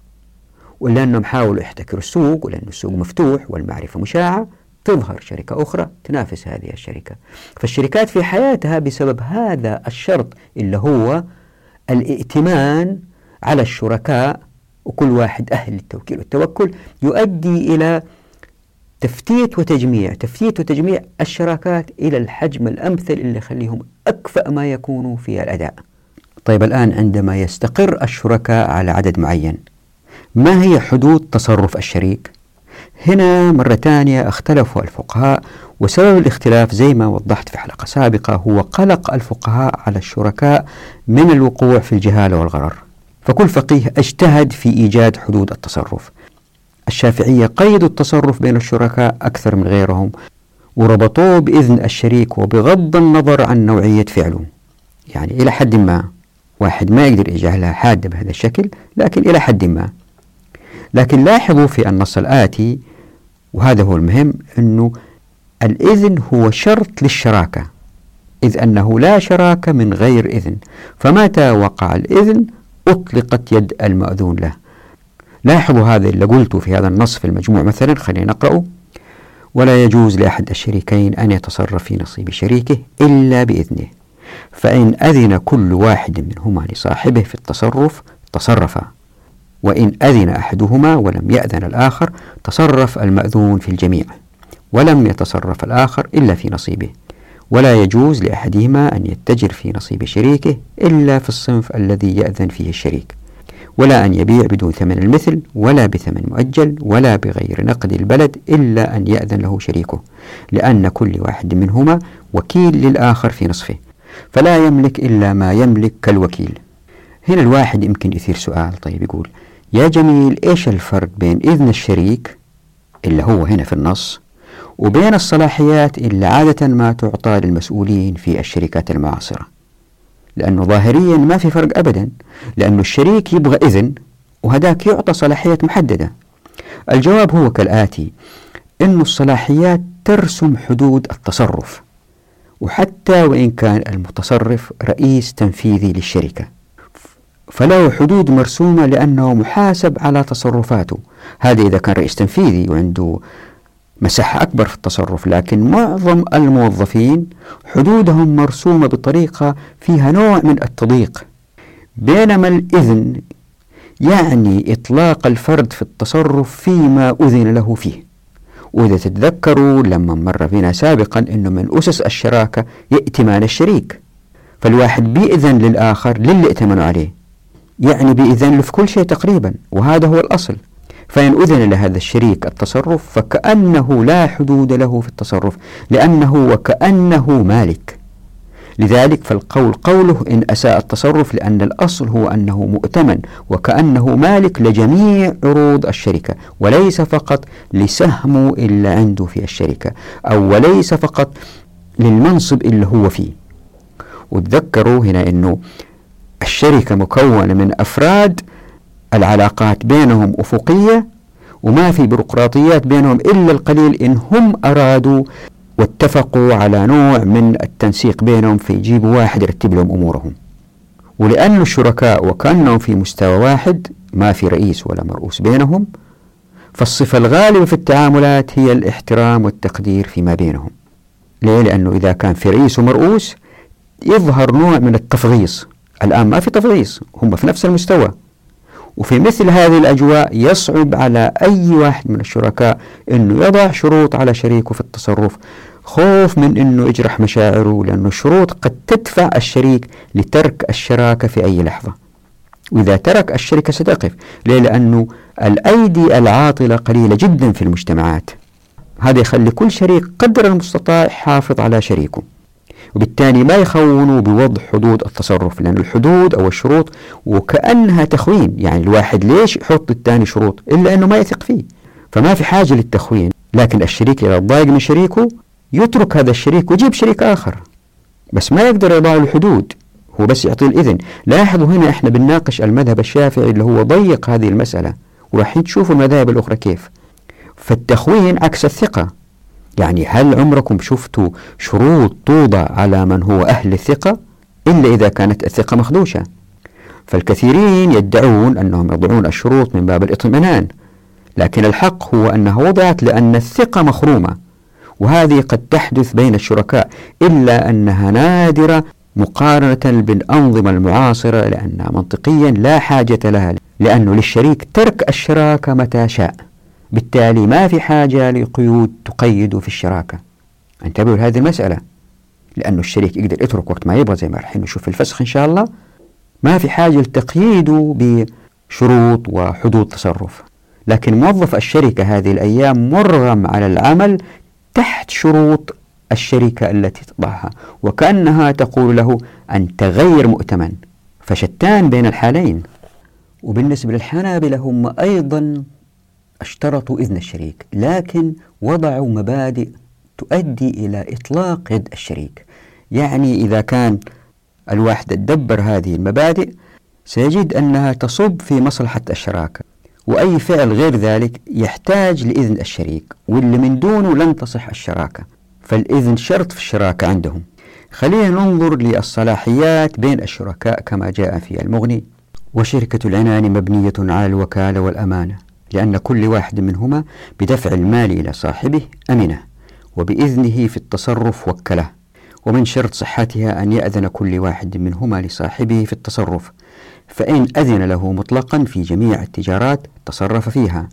Speaker 1: ولأنهم حاولوا يحتكروا السوق ولأن السوق مفتوح والمعرفة مشاعة. تظهر شركة أخرى تنافس هذه الشركة. فالشركات في حياتها بسبب هذا الشرط اللي هو الائتمان على الشركاء وكل واحد أهل للتوكيل والتوكل يؤدي إلى تفتيت وتجميع. تفتيت وتجميع الشراكات إلى الحجم الأمثل اللي يخليهم أكفأ ما يكونوا في الأداء. طيب الآن عندما يستقر الشركاء على عدد معين ما هي حدود تصرف الشريك؟ هنا مرة ثانية اختلفوا الفقهاء وسبب الاختلاف زي ما وضحت في حلقة سابقة هو قلق الفقهاء على الشركاء من الوقوع في الجهالة والغرر. فكل فقيه اجتهد في إيجاد حدود التصرف. الشافعية قيدوا التصرف بين الشركاء أكثر من غيرهم وربطوه بإذن الشريك وبغض النظر عن نوعية فعله يعني إلى حد ما واحد ما يقدر يجعلها حادة بهذا الشكل لكن إلى حد ما. لكن لاحظوا في النص الآتي وهذا هو المهم أنه الإذن هو شرط للشراكة إذ أنه لا شراكة من غير إذن. فمتى وقع الإذن؟ أطلقت يد المأذون له. لاحظوا هذا اللي قلته في هذا النص في المجموع مثلا خلينا نقرأه. ولا يجوز لأحد الشريكين أن يتصرف في نصيب شريكه إلا بإذنه. فإن أذن كل واحد منهما لصاحبه في التصرف تصرفا وإن أذن أحدهما ولم يأذن الآخر تصرف المأذون في الجميع ولم يتصرف الآخر إلا في نصيبه. ولا يجوز لأحدهما أن يتجر في نصيب شريكه إلا في الصنف الذي يأذن فيه الشريك. ولا أن يبيع بدون ثمن المثل ولا بثمن مؤجل ولا بغير نقد البلد إلا أن يأذن له شريكه لأن كل واحد منهما وكيل للآخر في نصفه. فلا يملك إلا ما يملك كالوكيل. هنا الواحد يمكن يثير سؤال طيب يقول يا جميل إيش الفرق بين إذن الشريك اللي هو هنا في النص وبين الصلاحيات اللي عادة ما تعطى للمسؤولين في الشركات المعاصرة؟ لأنه ظاهريا ما في فرق أبدا لأنه الشريك يبغى إذن وهداك يعطى صلاحيات محددة. الجواب هو كالآتي أن الصلاحيات ترسم حدود التصرف وحتى وإن كان المتصرف رئيس تنفيذي للشركة. فله حدود مرسومة لأنه محاسب على تصرفاته. هذا إذا كان رئيس تنفيذي وعنده مساحة أكبر في التصرف لكن معظم الموظفين حدودهم مرسومة بطريقة فيها نوع من التضييق. بينما الإذن يعني إطلاق الفرد في التصرف فيما أذن له فيه. وإذا تتذكروا لما مر بنا سابقا أنه من أسس الشراكة ائتمان الشريك. فالواحد بيأذن للآخر للي ائتمنوا عليه. يعني بإذن في كل شيء تقريبا وهذا هو الأصل. فإن أذن لهذا الشريك التصرف فكأنه لا حدود له في التصرف لأنه وكأنه مالك. لذلك فالقول قوله إن أساء التصرف لأن الأصل هو أنه مؤتمن وكأنه مالك لجميع عروض الشركة. وليس فقط لسهمه إلا عنده في الشركة أو وليس فقط للمنصب اللي هو فيه. وتذكروا هنا أنه الشركة مكونة من أفراد العلاقات بينهم أفقية وما في بيروقراطيات بينهم إلا القليل إن هم أرادوا واتفقوا على نوع من التنسيق بينهم في يجيبوا واحد يرتب لهم أمورهم. ولأن الشركاء وكأنهم في مستوى واحد ما في رئيس ولا مرؤوس بينهم فالصفة الغالبة في التعاملات هي الاحترام والتقدير فيما بينهم. ليه؟ لأنه إذا كان في رئيس ومرؤوس يظهر نوع من التفضيص الآن ما في تفضيص هم في نفس المستوى. وفي مثل هذه الأجواء يصعب على أي واحد من الشركاء أنه يضع شروط على شريكه في التصرف. خوف من أنه يجرح مشاعره لأن الشروط قد تدفع الشريك لترك الشراكة في أي لحظة. وإذا ترك الشركة ستقف ليه؟ لأنه الأيدي العاطلة قليلة جدا في المجتمعات. هذا يخلي كل شريك قدر المستطاع يحافظ على شريكه. وبالتالي ما يخونوا بوضع حدود التصرف لأن الحدود أو الشروط وكأنها تخوين. يعني الواحد ليش يحط للثاني شروط؟ إلا أنه ما يثق فيه. فما في حاجة للتخوين. لكن الشريك إذا ضايق من شريكه يترك هذا الشريك ويجيب شريك آخر. بس ما يقدر يضع له حدود. هو بس يعطي الإذن. لاحظوا هنا إحنا بنناقش المذهب الشافعي اللي هو ضيق هذه المسألة. وراح تشوفوا المذاهب الأخرى كيف. فالتخوين عكس الثقة. يعني هل عمركم شفتوا شروط توضع على من هو أهل الثقة؟ إلا إذا كانت الثقة مخدوشة. فالكثيرين يدعون أنهم يضعون الشروط من باب الاطمئنان لكن الحق هو أنها وضعت لأن الثقة مخرومة وهذه قد تحدث بين الشركاء إلا أنها نادرة مقارنة بالأنظمة المعاصرة لأنها منطقيا لا حاجة لها لأنه للشريك ترك الشراكة متى شاء. بالتالي ما في حاجة لقيود تقيد في الشراكة. انتبهوا لهذه المسألة. لأنه الشريك يقدر يترك وقت ما يبغى زي ما راح نشوف في الفسخ إن شاء الله. ما في حاجة لتقييده بشروط وحدود تصرف. لكن موظف الشركة هذه الأيام مرغم على العمل تحت شروط الشركة التي تضعها. وكأنها تقول له أنت غير مؤتمن. فشتان بين الحالين. وبالنسبة للحنابلة هم أيضا أشترطوا إذن الشريك لكن وضعوا مبادئ تؤدي إلى إطلاق يد الشريك. يعني إذا كان الواحد تدبر هذه المبادئ سيجد أنها تصب في مصلحة الشراكة. وأي فعل غير ذلك يحتاج لإذن الشريك واللي من دونه لن تصح الشراكة. فالإذن شرط في الشراكة عندهم. خلينا ننظر للصلاحيات بين الشركاء كما جاء في المغني. وشركة العنان مبنية على الوكالة والأمانة. لأن كل واحد منهما بدفع المال إلى صاحبه أمنة وبإذنه في التصرف وكله. ومن شرط صحتها أن يأذن كل واحد منهما لصاحبه في التصرف فإن أذن له مطلقا في جميع التجارات تصرف فيها.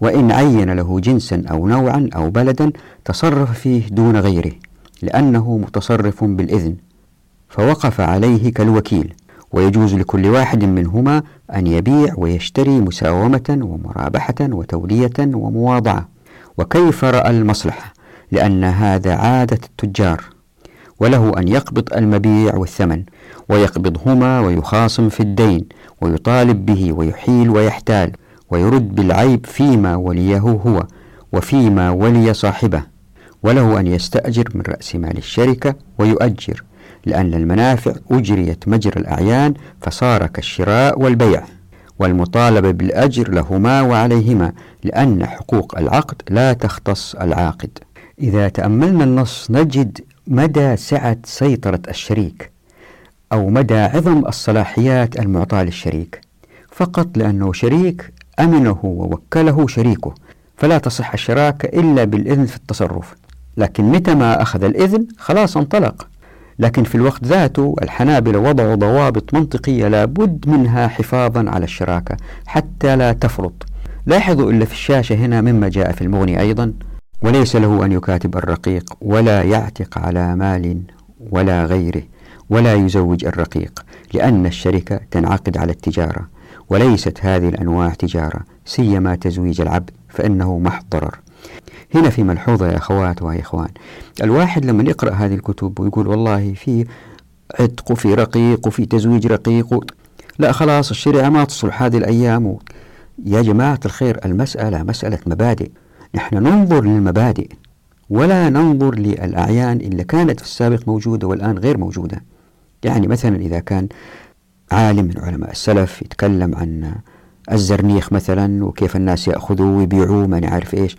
Speaker 1: وإن عين له جنسا أو نوعا أو بلدا تصرف فيه دون غيره لأنه متصرف بالإذن فوقف عليه كالوكيل. ويجوز لكل واحد منهما أن يبيع ويشتري مساومة ومرابحة وتولية ومواضعة. وكيف رأى المصلحة لأن هذا عادة التجار. وله أن يقبض المبيع والثمن ويقبضهما ويخاصم في الدين ويطالب به ويحيل ويحتال ويرد بالعيب فيما وليه هو وفيما ولي صاحبه. وله أن يستأجر من رأس مال الشركة ويؤجر. لأن المنافع أجريت مجرى الأعيان فصار كالشراء والبيع والمطالبة بالأجر لهما وعليهما لأن حقوق العقد لا تختص العاقد. إذا تأملنا النص نجد مدى سعة سيطرة الشريك أو مدى عظم الصلاحيات المعطاة للشريك. فقط لأنه شريك أمنه ووكله شريكه فلا تصح الشراكة إلا بالإذن في التصرف. لكن متى ما أخذ الإذن خلاص انطلق. لكن في الوقت ذاته الحنابلة وضعوا ضوابط منطقية لابد منها حفاظا على الشراكة حتى لا تفرط. لاحظوا إلا في الشاشة هنا مما جاء في المغني أيضا وليس له أن يكاتب الرقيق ولا يعتق على مال ولا غيره ولا يزوج الرقيق لأن الشركة تنعقد على التجارة وليست هذه الأنواع تجارة سيما تزويج العبد فإنه محض ضرر هنا في ملحوظة يا أخوات ويا إخوان الواحد لما يقرأ هذه الكتب ويقول والله في عتق وفي رقيق وفي تزويج رقيق. لا خلاص الشريعة ما تصلح هذه الأيام و... يا جماعة الخير المسألة مسألة مبادئ. نحن ننظر للمبادئ ولا ننظر للأعيان اللي كانت في السابق موجودة والآن غير موجودة. يعني مثلا إذا كان عالم من علماء السلف يتكلم عن الزرنيخ مثلا وكيف الناس يأخذوه ويبيعوه ما نعرف إيش.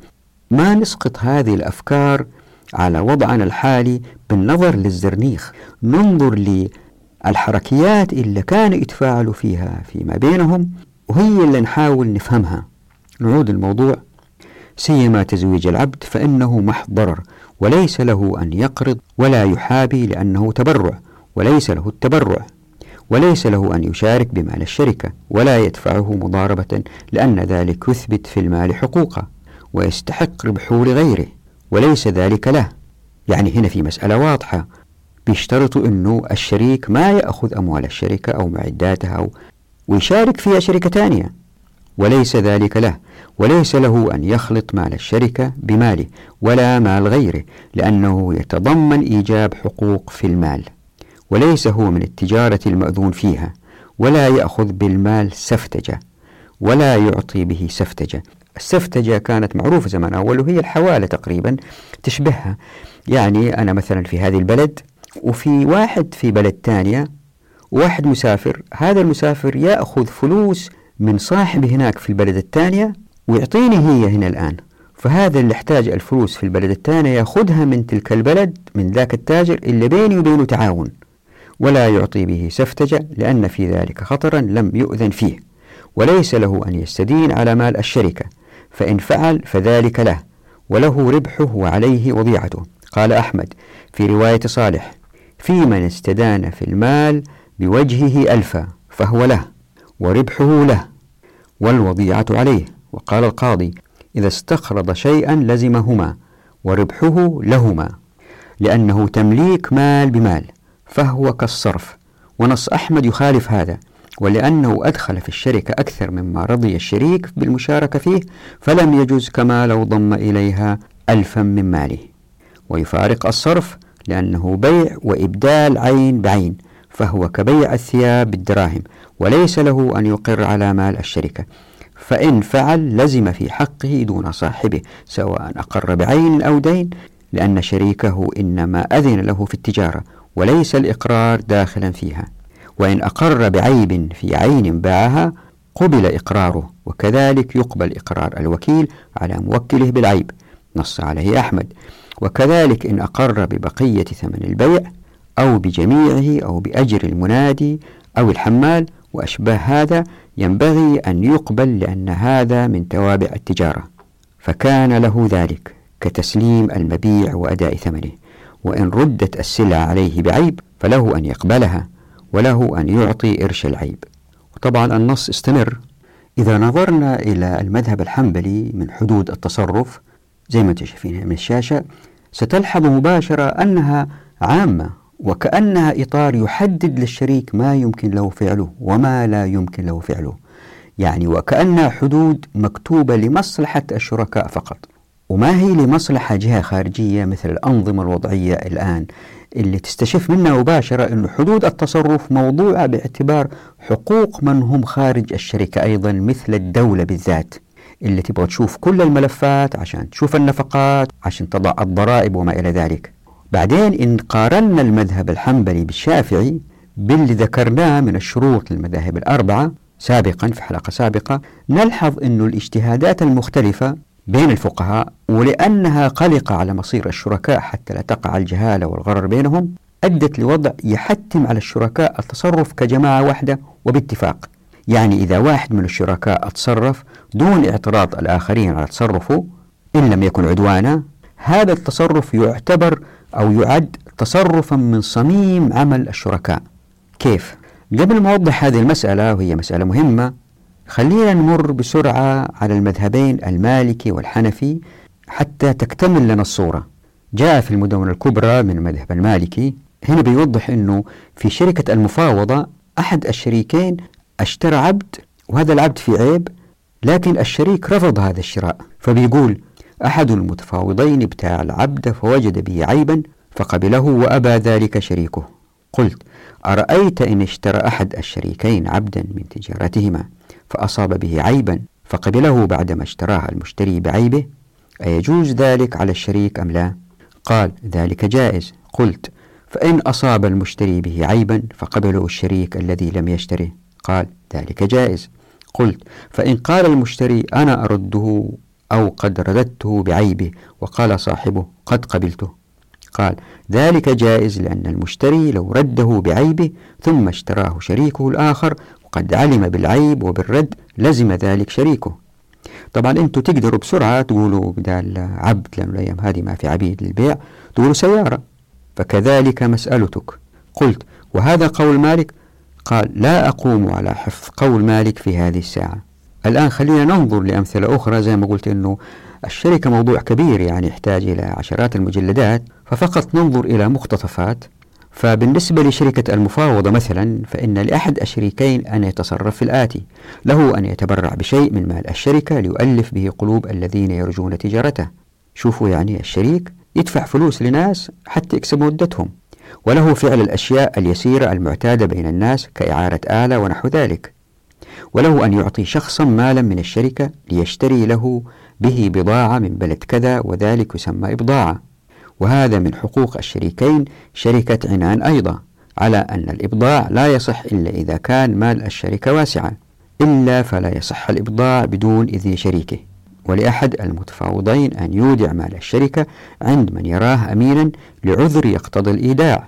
Speaker 1: ما نسقط هذه الأفكار على وضعنا الحالي بالنظر للزرنيخ ننظر للحركيات اللي كانوا يتفاعلوا فيها فيما بينهم وهي اللي نحاول نفهمها. نعود الموضوع سيما تزويج العبد فإنه محض ضرر وليس له أن يقرض ولا يحابي لأنه تبرع وليس له التبرع وليس له أن يشارك بمال الشركة ولا يدفعه مضاربة لأن ذلك يثبت في المال حقوقه. ويستحق ربحه لغيره وليس ذلك له. يعني هنا في مسألة واضحة. بيشترطوا أنه الشريك ما يأخذ أموال الشركة أو معداتها أو ويشارك فيها شركة ثانية. وليس ذلك له. وليس له أن يخلط مال الشركة بماله ولا مال غيره لأنه يتضمن إيجاب حقوق في المال. وليس هو من التجارة المأذون فيها. ولا يأخذ بالمال سفتجة. ولا يعطي به سفتجة. السفتجة كانت معروفة زمان أول وهي الحوالة تقريبا تشبهها. يعني أنا مثلا في هذه البلد وفي واحد في بلد ثانية واحد مسافر هذا المسافر يأخذ فلوس من صاحب هناك في البلد الثانية ويعطيني هي هنا الآن. فهذا اللي احتاج الفلوس في البلد الثانية يأخذها من تلك البلد من ذاك التاجر اللي بيني وبينه تعاون. ولا يعطي به سفتجة لأن في ذلك خطرا لم يؤذن فيه. وليس له أن يستدين على مال الشركة. فإن فعل فذلك له وله ربحه وعليه وضيعته. قال أحمد في رواية صالح في من استدان في المال بوجهه ألفا فهو له وربحه له والوضيعة عليه. وقال القاضي إذا استقرض شيئا لزمهما وربحه لهما لأنه تمليك مال بمال فهو كالصرف. ونص أحمد يخالف هذا ولأنه أدخل في الشركة أكثر مما رضي الشريك بالمشاركة فيه فلم يجوز كما لو ضم إليها ألفا من ماله. ويفارق الصرف لأنه بيع وإبدال عين بعين فهو كبيع الثياب بالدراهم وليس له أن يقر على مال الشركة. فإن فعل لزم في حقه دون صاحبه سواء أقر بعين أو دين لأن شريكه إنما أذن له في التجارة وليس الإقرار داخلا فيها. وإن أقر بعيب في عين باعها قبل إقراره وكذلك يقبل إقرار الوكيل على موكله بالعيب نص عليه أحمد. وكذلك إن أقر ببقية ثمن البيع أو بجميعه أو بأجر المنادي أو الحمال وأشباه هذا ينبغي أن يقبل لأن هذا من توابع التجارة. فكان له ذلك كتسليم المبيع وأداء ثمنه. وإن ردت السلعة عليه بعيب فله أن يقبلها. وله أن يعطي قرش العيب. وطبعا النص استمر. إذا نظرنا إلى المذهب الحنبلي من حدود التصرف زي ما أنتم شايفين من الشاشة ستلحظ مباشرة أنها عامة وكأنها إطار يحدد للشريك ما يمكن له فعله وما لا يمكن له فعله. يعني وكأنها حدود مكتوبة لمصلحة الشركاء فقط. وما هي لمصلحة جهة خارجية مثل الأنظمة الوضعية الآن؟ اللي تستشف منها مباشرة أن حدود التصرف موضوعة باعتبار حقوق من هم خارج الشركة أيضا مثل الدولة بالذات. اللي تبغى تشوف كل الملفات عشان تشوف النفقات عشان تضع الضرائب وما إلى ذلك. بعدين إن قارنا المذهب الحنبلي بالشافعي باللي ذكرناه من الشروط للمذاهب الأربعة سابقا في حلقة سابقة نلحظ أن الاجتهادات المختلفة بين الفقهاء ولأنها قلقة على مصير الشركاء حتى لا تقع الجهالة والغرر بينهم أدت لوضع يحتم على الشركاء التصرف كجماعة واحدة وباتفاق يعني إذا واحد من الشركاء تصرف دون اعتراض الآخرين على تصرفه إن لم يكن عدوانا هذا التصرف يعتبر أو يعد تصرفا من صميم عمل الشركاء كيف؟ قبل ما أوضح هذه المسألة وهي مسألة مهمة خلينا نمر بسرعة على المذهبين المالكي والحنفي حتى تكتمل لنا الصورة. جاء في المدونة الكبرى من المذهب المالكي هنا بيوضح أنه في شركة المفاوضة أحد الشريكين أشترى عبد وهذا العبد في عيب لكن الشريك رفض هذا الشراء. فبيقول أحد المتفاوضين ابتاع العبد فوجد به عيبا فقبله وأبى ذلك شريكه. قلت أرأيت إن اشترى أحد الشريكين عبدا من تجارتهما؟ فأصاب به عيبا فقبله بعدما اشتراه المشتري بعيبه أيجوز ذلك على الشريك أم لا؟ قال ذلك جائز. قلت فإن أصاب المشتري به عيبا فقبله الشريك الذي لم يشتره. قال ذلك جائز. قلت فإن قال المشتري أنا أرده أو قد رددته بعيبه وقال صاحبه قد قبلته. قال ذلك جائز لأن المشتري لو رده بعيبه ثم اشتراه شريكه الآخر وقد علم بالعيب وبالرد لزم ذلك شريكه. طبعا أنتم تقدروا بسرعة تقولوا بدال عبد لأنه الأيام هذه ما في عبيد للبيع تقولوا سيارة فكذلك مسألتك. قلت وهذا قول مالك؟ قال لا أقوم على حفظ قول مالك في هذه الساعة. الآن خلينا ننظر لأمثلة أخرى زي ما قلت أنه الشركة موضوع كبير يعني يحتاج إلى عشرات المجلدات ففقط ننظر إلى مقتطفات. فبالنسبة لشركة المفاوضة مثلا فإن لأحد الشريكين أن يتصرف في الآتي. له أن يتبرع بشيء من مال الشركة ليؤلف به قلوب الذين يرجون تجارته. شوفوا يعني الشريك يدفع فلوس لناس حتى يكسبوا مدتهم. وله فعل الأشياء اليسيرة المعتادة بين الناس كإعارة آلة ونحو ذلك. وله أن يعطي شخصا مالا من الشركة ليشتري له به بضاعة من بلد كذا وذلك يسمى إبضاعة. وهذا من حقوق الشريكين شركة عنان أيضا على أن الإبضاع لا يصح إلا إذا كان مال الشركة واسعا إلا فلا يصح الإبضاع بدون إذن شريكه. ولأحد المتفاوضين أن يودع مال الشركة عند من يراه أمينا لعذر يقتضي الإيداع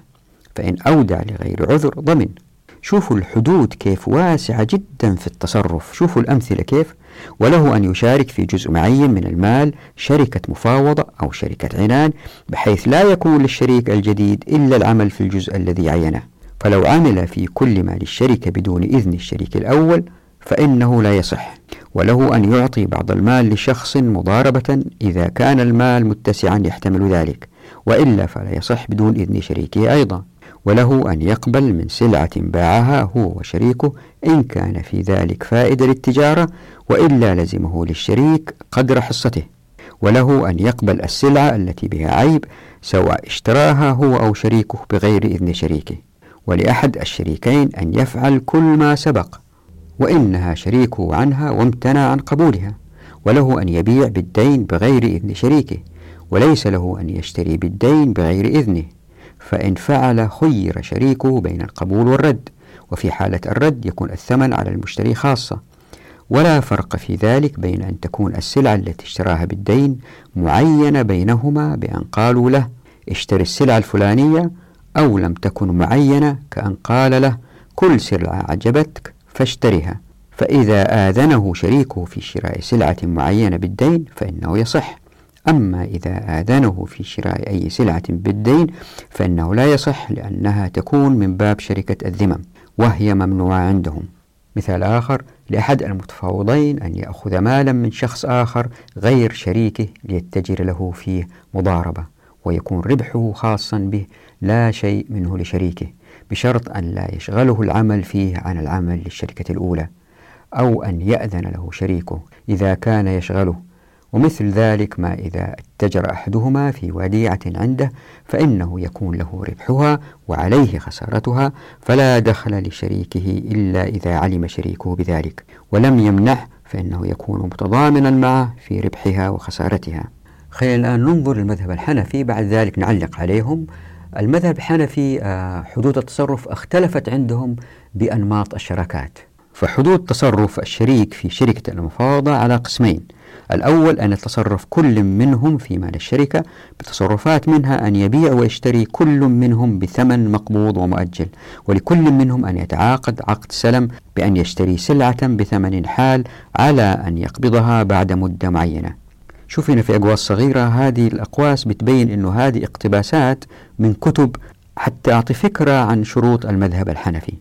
Speaker 1: فإن أودع لغير عذر ضمن. شوفوا الحدود كيف واسعة جدا في التصرف. شوفوا الأمثلة كيف وله أن يشارك في جزء معين من المال شركة مفاوضة أو شركة عنان بحيث لا يكون للشريك الجديد إلا العمل في الجزء الذي عينه. فلو عمل في كل مال الشركة بدون إذن الشريك الأول فإنه لا يصح. وله أن يعطي بعض المال لشخص مضاربة إذا كان المال متسعا يحتمل ذلك وإلا فلا يصح بدون إذن شريكه أيضا. وله أن يقبل من سلعة باعها هو وشريكه إن كان في ذلك فائدة للتجارة وإلا لزمه للشريك قدر حصته وله أن يقبل السلعة التي بها عيب سواء اشتراها هو أو شريكه بغير إذن شريكه ولأحد الشريكين أن يفعل كل ما سبق وإنها شريكه عنها وامتنع عن قبولها وله أن يبيع بالدين بغير إذن شريكه وليس له أن يشتري بالدين بغير إذنه فإن فعل خير شريكه بين القبول والرد وفي حالة الرد يكون الثمن على المشتري خاصة. ولا فرق في ذلك بين أن تكون السلعة التي اشتراها بالدين معينة بينهما بأن قالوا له اشتري السلعة الفلانية أو لم تكن معينة كأن قال له كل سلعة عجبتك فاشترها فإذا آذنه شريكه في شراء سلعة معينة بالدين فإنه يصح أما إذا آذنه في شراء أي سلعة بالدين فإنه لا يصح لأنها تكون من باب شركة الذمم وهي ممنوعة عندهم. مثال آخر لأحد المتفاوضين أن يأخذ مالا من شخص آخر غير شريكه ليتجر له فيه مضاربة ويكون ربحه خاصا به لا شيء منه لشريكه بشرط أن لا يشغله العمل فيه عن العمل للشركة الأولى أو أن يأذن له شريكه إذا كان يشغله. ومثل ذلك ما إذا اتجر أحدهما في وديعة عنده فإنه يكون له ربحها وعليه خسارتها فلا دخل لشريكه إلا إذا علم شريكه بذلك ولم يمنح فإنه يكون متضامنا معه في ربحها وخسارتها. خلينا الآن ننظر للمذهب الحنفي بعد ذلك نعلق عليهم. المذهب الحنفي آه، حدود التصرف اختلفت عندهم بأنماط الشراكات فحدود تصرف الشريك في شركة المفاوضة على قسمين الأول أن يتصرف كل منهم في مال الشركة بتصرفات منها أن يبيع ويشتري كل منهم بثمن مقبوض ومؤجل ولكل منهم أن يتعاقد عقد سلم بأن يشتري سلعة بثمن حال على أن يقبضها بعد مدة معينة. شوف هنا في أقواس صغيرة هذه الأقواس بتبين أنه هذه اقتباسات من كتب حتى أعطي فكرة عن شروط المذهب الحنفي.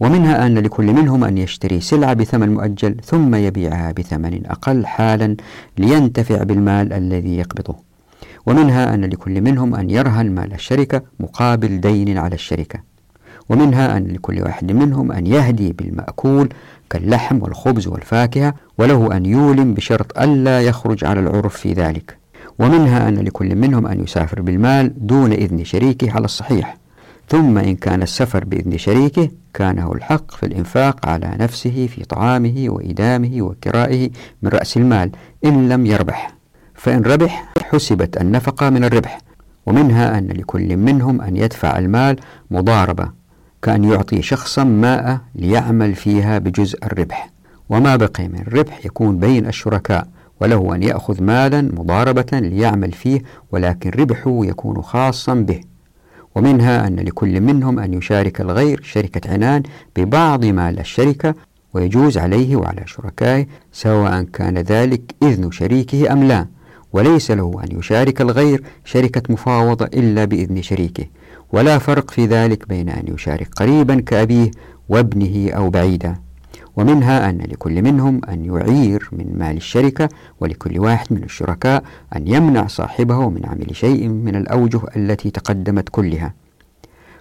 Speaker 1: ومنها أن لكل منهم أن يشتري سلعة بثمن مؤجل ثم يبيعها بثمن أقل حالا لينتفع بالمال الذي يقبضه. ومنها أن لكل منهم أن يرهن مال الشركة مقابل دين على الشركة. ومنها أن لكل واحد منهم أن يهدي بالمأكول كاللحم والخبز والفاكهة وله أن يولم بشرط ألا يخرج على العرف في ذلك. ومنها أن لكل منهم أن يسافر بالمال دون إذن شريكه على الصحيح. ثم إن كان السفر بإذن شريكه كان له الحق في الإنفاق على نفسه في طعامه وإدامه وكرائه من رأس المال إن لم يربح. فإن ربح حسبت النفقة من الربح ومنها أن لكل منهم أن يدفع المال مضاربة كأن يعطي شخصا ماء ليعمل فيها بجزء الربح. وما بقي من الربح يكون بين الشركاء وله أن يأخذ مالا مضاربة ليعمل فيه ولكن ربحه يكون خاصا به. ومنها أن لكل منهم أن يشارك الغير شركة عنان ببعض مال الشركة ويجوز عليه وعلى شركائه سواء كان ذلك إذن شريكه أم لا. وليس له أن يشارك الغير شركة مفاوضة إلا بإذن شريكه. ولا فرق في ذلك بين أن يشارك قريبا كأبيه وابنه أو بعيدا. ومنها أن لكل منهم أن يعير من مال الشركة ولكل واحد من الشركاء أن يمنع صاحبه من عمل شيء من الأوجه التي تقدمت كلها.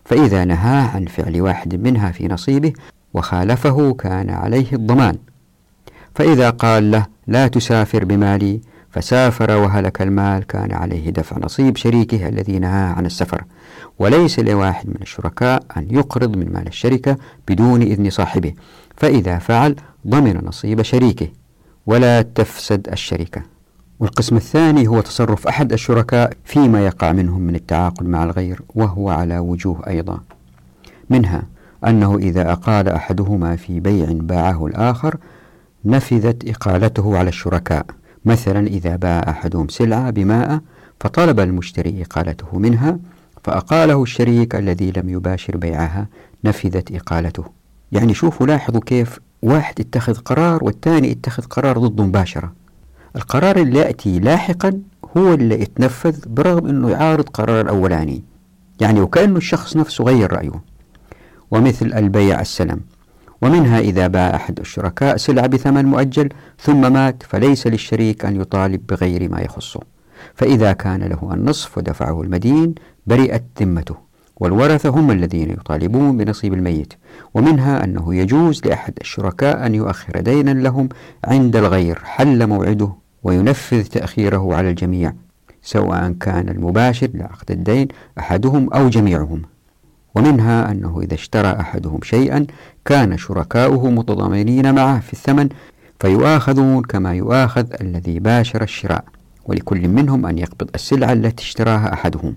Speaker 1: فإذا نهاه عن فعل واحد منها في نصيبه وخالفه كان عليه الضمان. فإذا قال له لا تسافر بمالي فسافر وهلك المال كان عليه دفع نصيب شريكه الذي نهاه عن السفر. وليس لواحد من الشركاء أن يقرض من مال الشركة بدون إذن صاحبه. فإذا فعل ضمن نصيب شريكه ولا تفسد الشركة. والقسم الثاني هو تصرف أحد الشركاء فيما يقع منهم من التعاقد مع الغير وهو على وجوه أيضا. منها أنه إذا أقال أحدهما في بيع باعه الآخر نفذت إقالته على الشركاء. مثلا إذا باع أحدهم سلعة بماء فطلب المشتري إقالته منها فأقاله الشريك الذي لم يباشر بيعها نفذت إقالته. يعني شوفوا لاحظوا كيف واحد اتخذ قرار والثاني اتخذ قرار ضده مباشرة. القرار اللي يأتي لاحقا هو اللي يتنفذ برغم أنه يعارض قرار الأولاني. يعني وكأنه الشخص نفسه غير رأيه. ومثل البيع السلم. ومنها إذا باع أحد الشركاء سلعة بثمن مؤجل ثم مات فليس للشريك أن يطالب بغير ما يخصه. فإذا كان له النصف ودفعه المدين برئت ذمته. والورثة هم الذين يطالبون بنصيب الميت ومنها أنه يجوز لأحد الشركاء أن يؤخر دينا لهم عند الغير حل موعده وينفذ تأخيره على الجميع سواء كان المباشر لعقد الدين أحدهم أو جميعهم. ومنها أنه إذا اشترى أحدهم شيئا كان شركاؤه متضامنين معه في الثمن فيؤاخذون كما يؤاخذ الذي باشر الشراء ولكل منهم أن يقبض السلعة التي اشتراها أحدهم.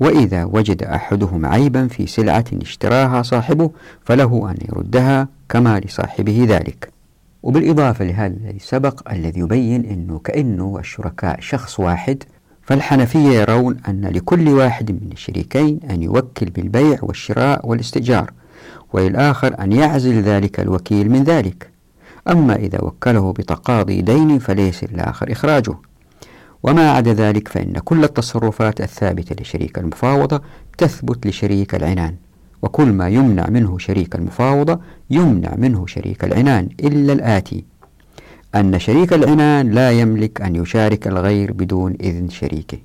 Speaker 1: وإذا وجد أحدهم عيبا في سلعة اشتراها صاحبه فله أن يردها كما لصاحبه ذلك. وبالإضافة لهذا الذي سبق الذي يبين أنه كأنه الشركاء شخص واحد فالحنفية يرون أن لكل واحد من الشريكين أن يوكل بالبيع والشراء والاستئجار وللآخر أن يعزل ذلك الوكيل من ذلك. أما إذا وكله بتقاضي دين فليس للآخر إخراجه. وما عدا ذلك فإن كل التصرفات الثابتة لشريك المفاوضة تثبت لشريك العنان وكل ما يمنع منه شريك المفاوضة يمنع منه شريك العنان إلا الآتي. أن شريك العنان لا يملك أن يشارك الغير بدون إذن شريكه.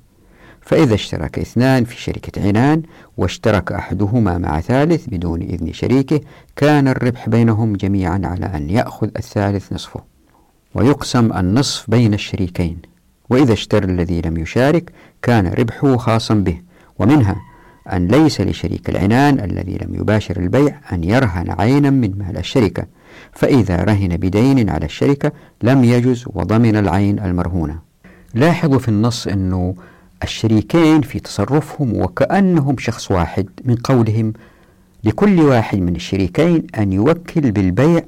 Speaker 1: فإذا اشترك اثنان في شركة عنان واشترك أحدهما مع ثالث بدون إذن شريكه كان الربح بينهم جميعا على أن يأخذ الثالث نصفه. ويقسم النصف بين الشريكين. وإذا اشترى الذي لم يشارك كان ربحه خاصا به ومنها أن ليس لشريك العنان الذي لم يباشر البيع أن يرهن عينا من مال الشركة فإذا رهن بدين على الشركة لم يجز وضمن العين المرهونة. لاحظوا في النص أنه الشريكين في تصرفهم وكأنهم شخص واحد من قولهم لكل واحد من الشريكين أن يوكل بالبيع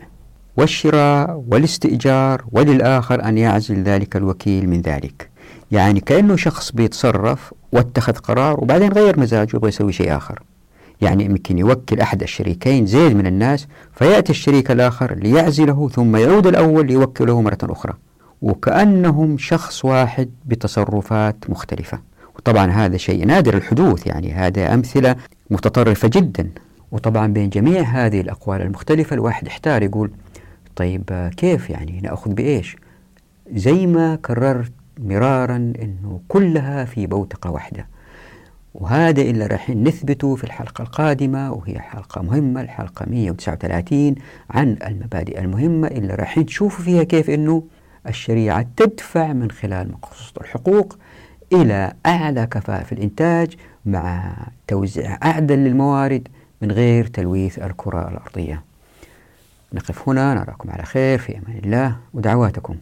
Speaker 1: والشراء والاستئجار وللآخر أن يعزل ذلك الوكيل من ذلك. يعني كأنه شخص بيتصرف واتخذ قرار وبعدين غير مزاجه يبغى يسوي شيء آخر. يعني يمكن يوكل أحد الشريكين زيد من الناس فيأتي الشريك الآخر ليعزله ثم يعود الأول ليوكله مرة أخرى. وكأنهم شخص واحد بتصرفات مختلفة. وطبعا هذا شيء نادر الحدوث يعني هذا أمثلة متطرفة جدا. وطبعا بين جميع هذه الأقوال المختلفة الواحد احتار يقول طيب كيف يعني؟ نأخذ بإيش؟ زي ما كررت مرارا أنه كلها في بوتقة واحدة. وهذا اللي راح نثبته في الحلقة القادمة وهي حلقة مهمة الحلقة 139 عن المبادئ المهمة اللي راح تشوفوا فيها كيف أنه الشريعة تدفع من خلال مقصوصة الحقوق إلى أعلى كفاءة في الإنتاج مع توزيع أعدل للموارد من غير تلويث الكرة الأرضية. نقف هنا نراكم على خير في أمان الله ودعواتكم.